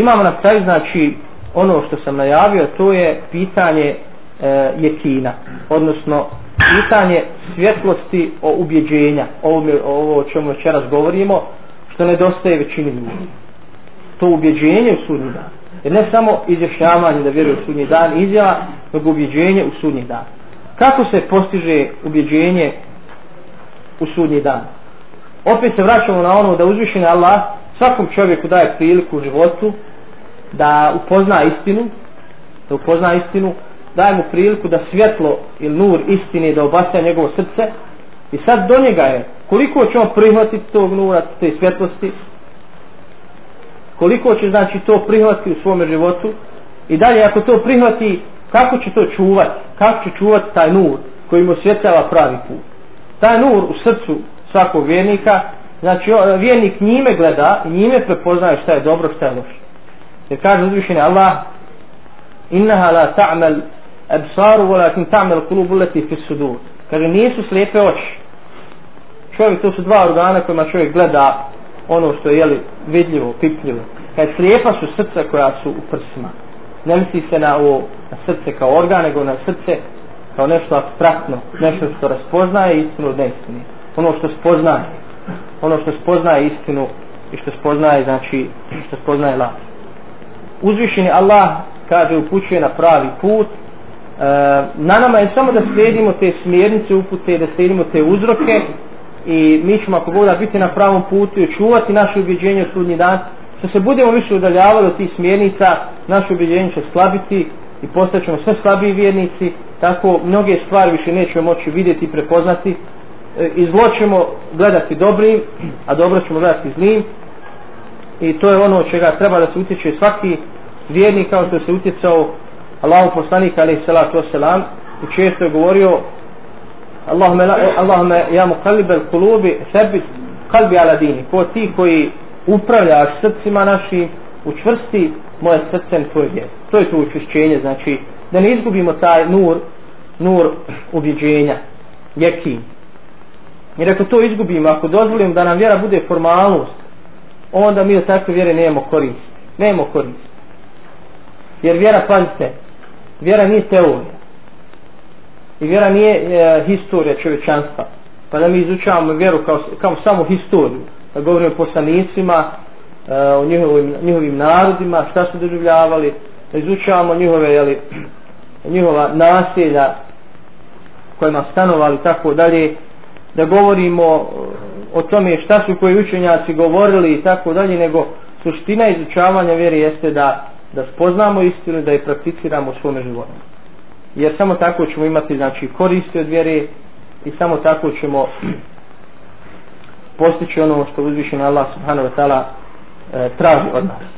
imamo na kraju znači ono što sam najavio to je pitanje e, jekina odnosno pitanje svjetlosti o ubjeđenja ovo, ovo o čemu večeras govorimo što nedostaje većini ljudi. To ubjeđenje u sudnji dan. Jer ne samo izjašnjavanje da vjeruje u sudnji dan izjava nego ubjeđenje u sudnji dan. Kako se postiže ubjeđenje u sudnji dan? Opet se vraćamo na ono da uzvišeni Allah svakom čovjeku daje priliku u životu da upozna istinu da upozna istinu daje mu priliku da svjetlo ili nur istine da obasja njegovo srce i sad do njega je. Koliko će on prihvatiti tog nura te svjetlosti? Koliko će znači to prihvatiti u svome životu? I dalje ako to prihvati kako će to čuvati? Kako će čuvati taj nur koji mu svjetljava pravi put? Taj nur u srcu svakog vjernika znači vjernik njime gleda i njime prepoznaje šta je dobro šta je loše. Jer kaže uzvišenje Allah innaha la ta'mal absaru walakin ta'mal kulubu leti fi sudur. Kaže nisu slijepe oči. Čovjek to su dva organa kojima čovjek gleda ono što je jeli, vidljivo, pipljivo. Kaže slijepa su srca koja su u prsima. Ne misli se na ovo na srce kao organ nego na srce kao nešto abstraktno nešto što raspoznaje istinu od neistine. Ono što spoznaje ono što spoznaje istinu i što spoznaje znači što spoznaje laž. Uzvišeni Allah kaže upućuje na pravi put. E, na nama je samo da slijedimo te smjernice upute da slijedimo te uzroke i mi ćemo ako Bog da biti na pravom putu i čuvati naše ubjeđenje u sudnji dan. Što se budemo više udaljavali od tih smjernica naše ubjeđenje će slabiti i postaćemo sve slabiji vjernici. Tako mnoge stvari više nećemo moći vidjeti i prepoznati. E, i zlo ćemo gledati dobrim a dobro ćemo gledati zlim. I to je ono čega treba da se utječe svaki vjernik kao što se utjecao Allahu poslanik alejhi salatu vesselam i često je govorio Allahumma Allahumma ya muqallib al-qulub thabbit qalbi ala dini. Ko ti koji upravljaš srcima našim učvrsti moje srce na tvoj vjer to je to učvršćenje znači da ne izgubimo taj nur nur ubjeđenja jekin jer ako to izgubimo ako dozvolimo da nam vjera bude formalnost onda mi od takve vjere nemamo korist nemamo korist jer vjera pazite vjera nije teorija. I vjera nije e, historija čovječanstva. Pa da mi izučavamo vjeru kao, kao samo historiju. Da govorimo o poslanicima e, o njihovim, njihovim narodima šta su doživljavali. Da izučavamo njihove jeli, njihova naselja kojima stanovali tako dalje da govorimo e, o tome šta su koji učenjaci govorili i tako dalje nego suština izučavanja vjere jeste da da spoznamo istinu da je prakticiramo u svome životu. Jer samo tako ćemo imati znači koristi od vjere i samo tako ćemo postići ono što uzvišen Allah subhanahu wa ta'ala e, traži od nas.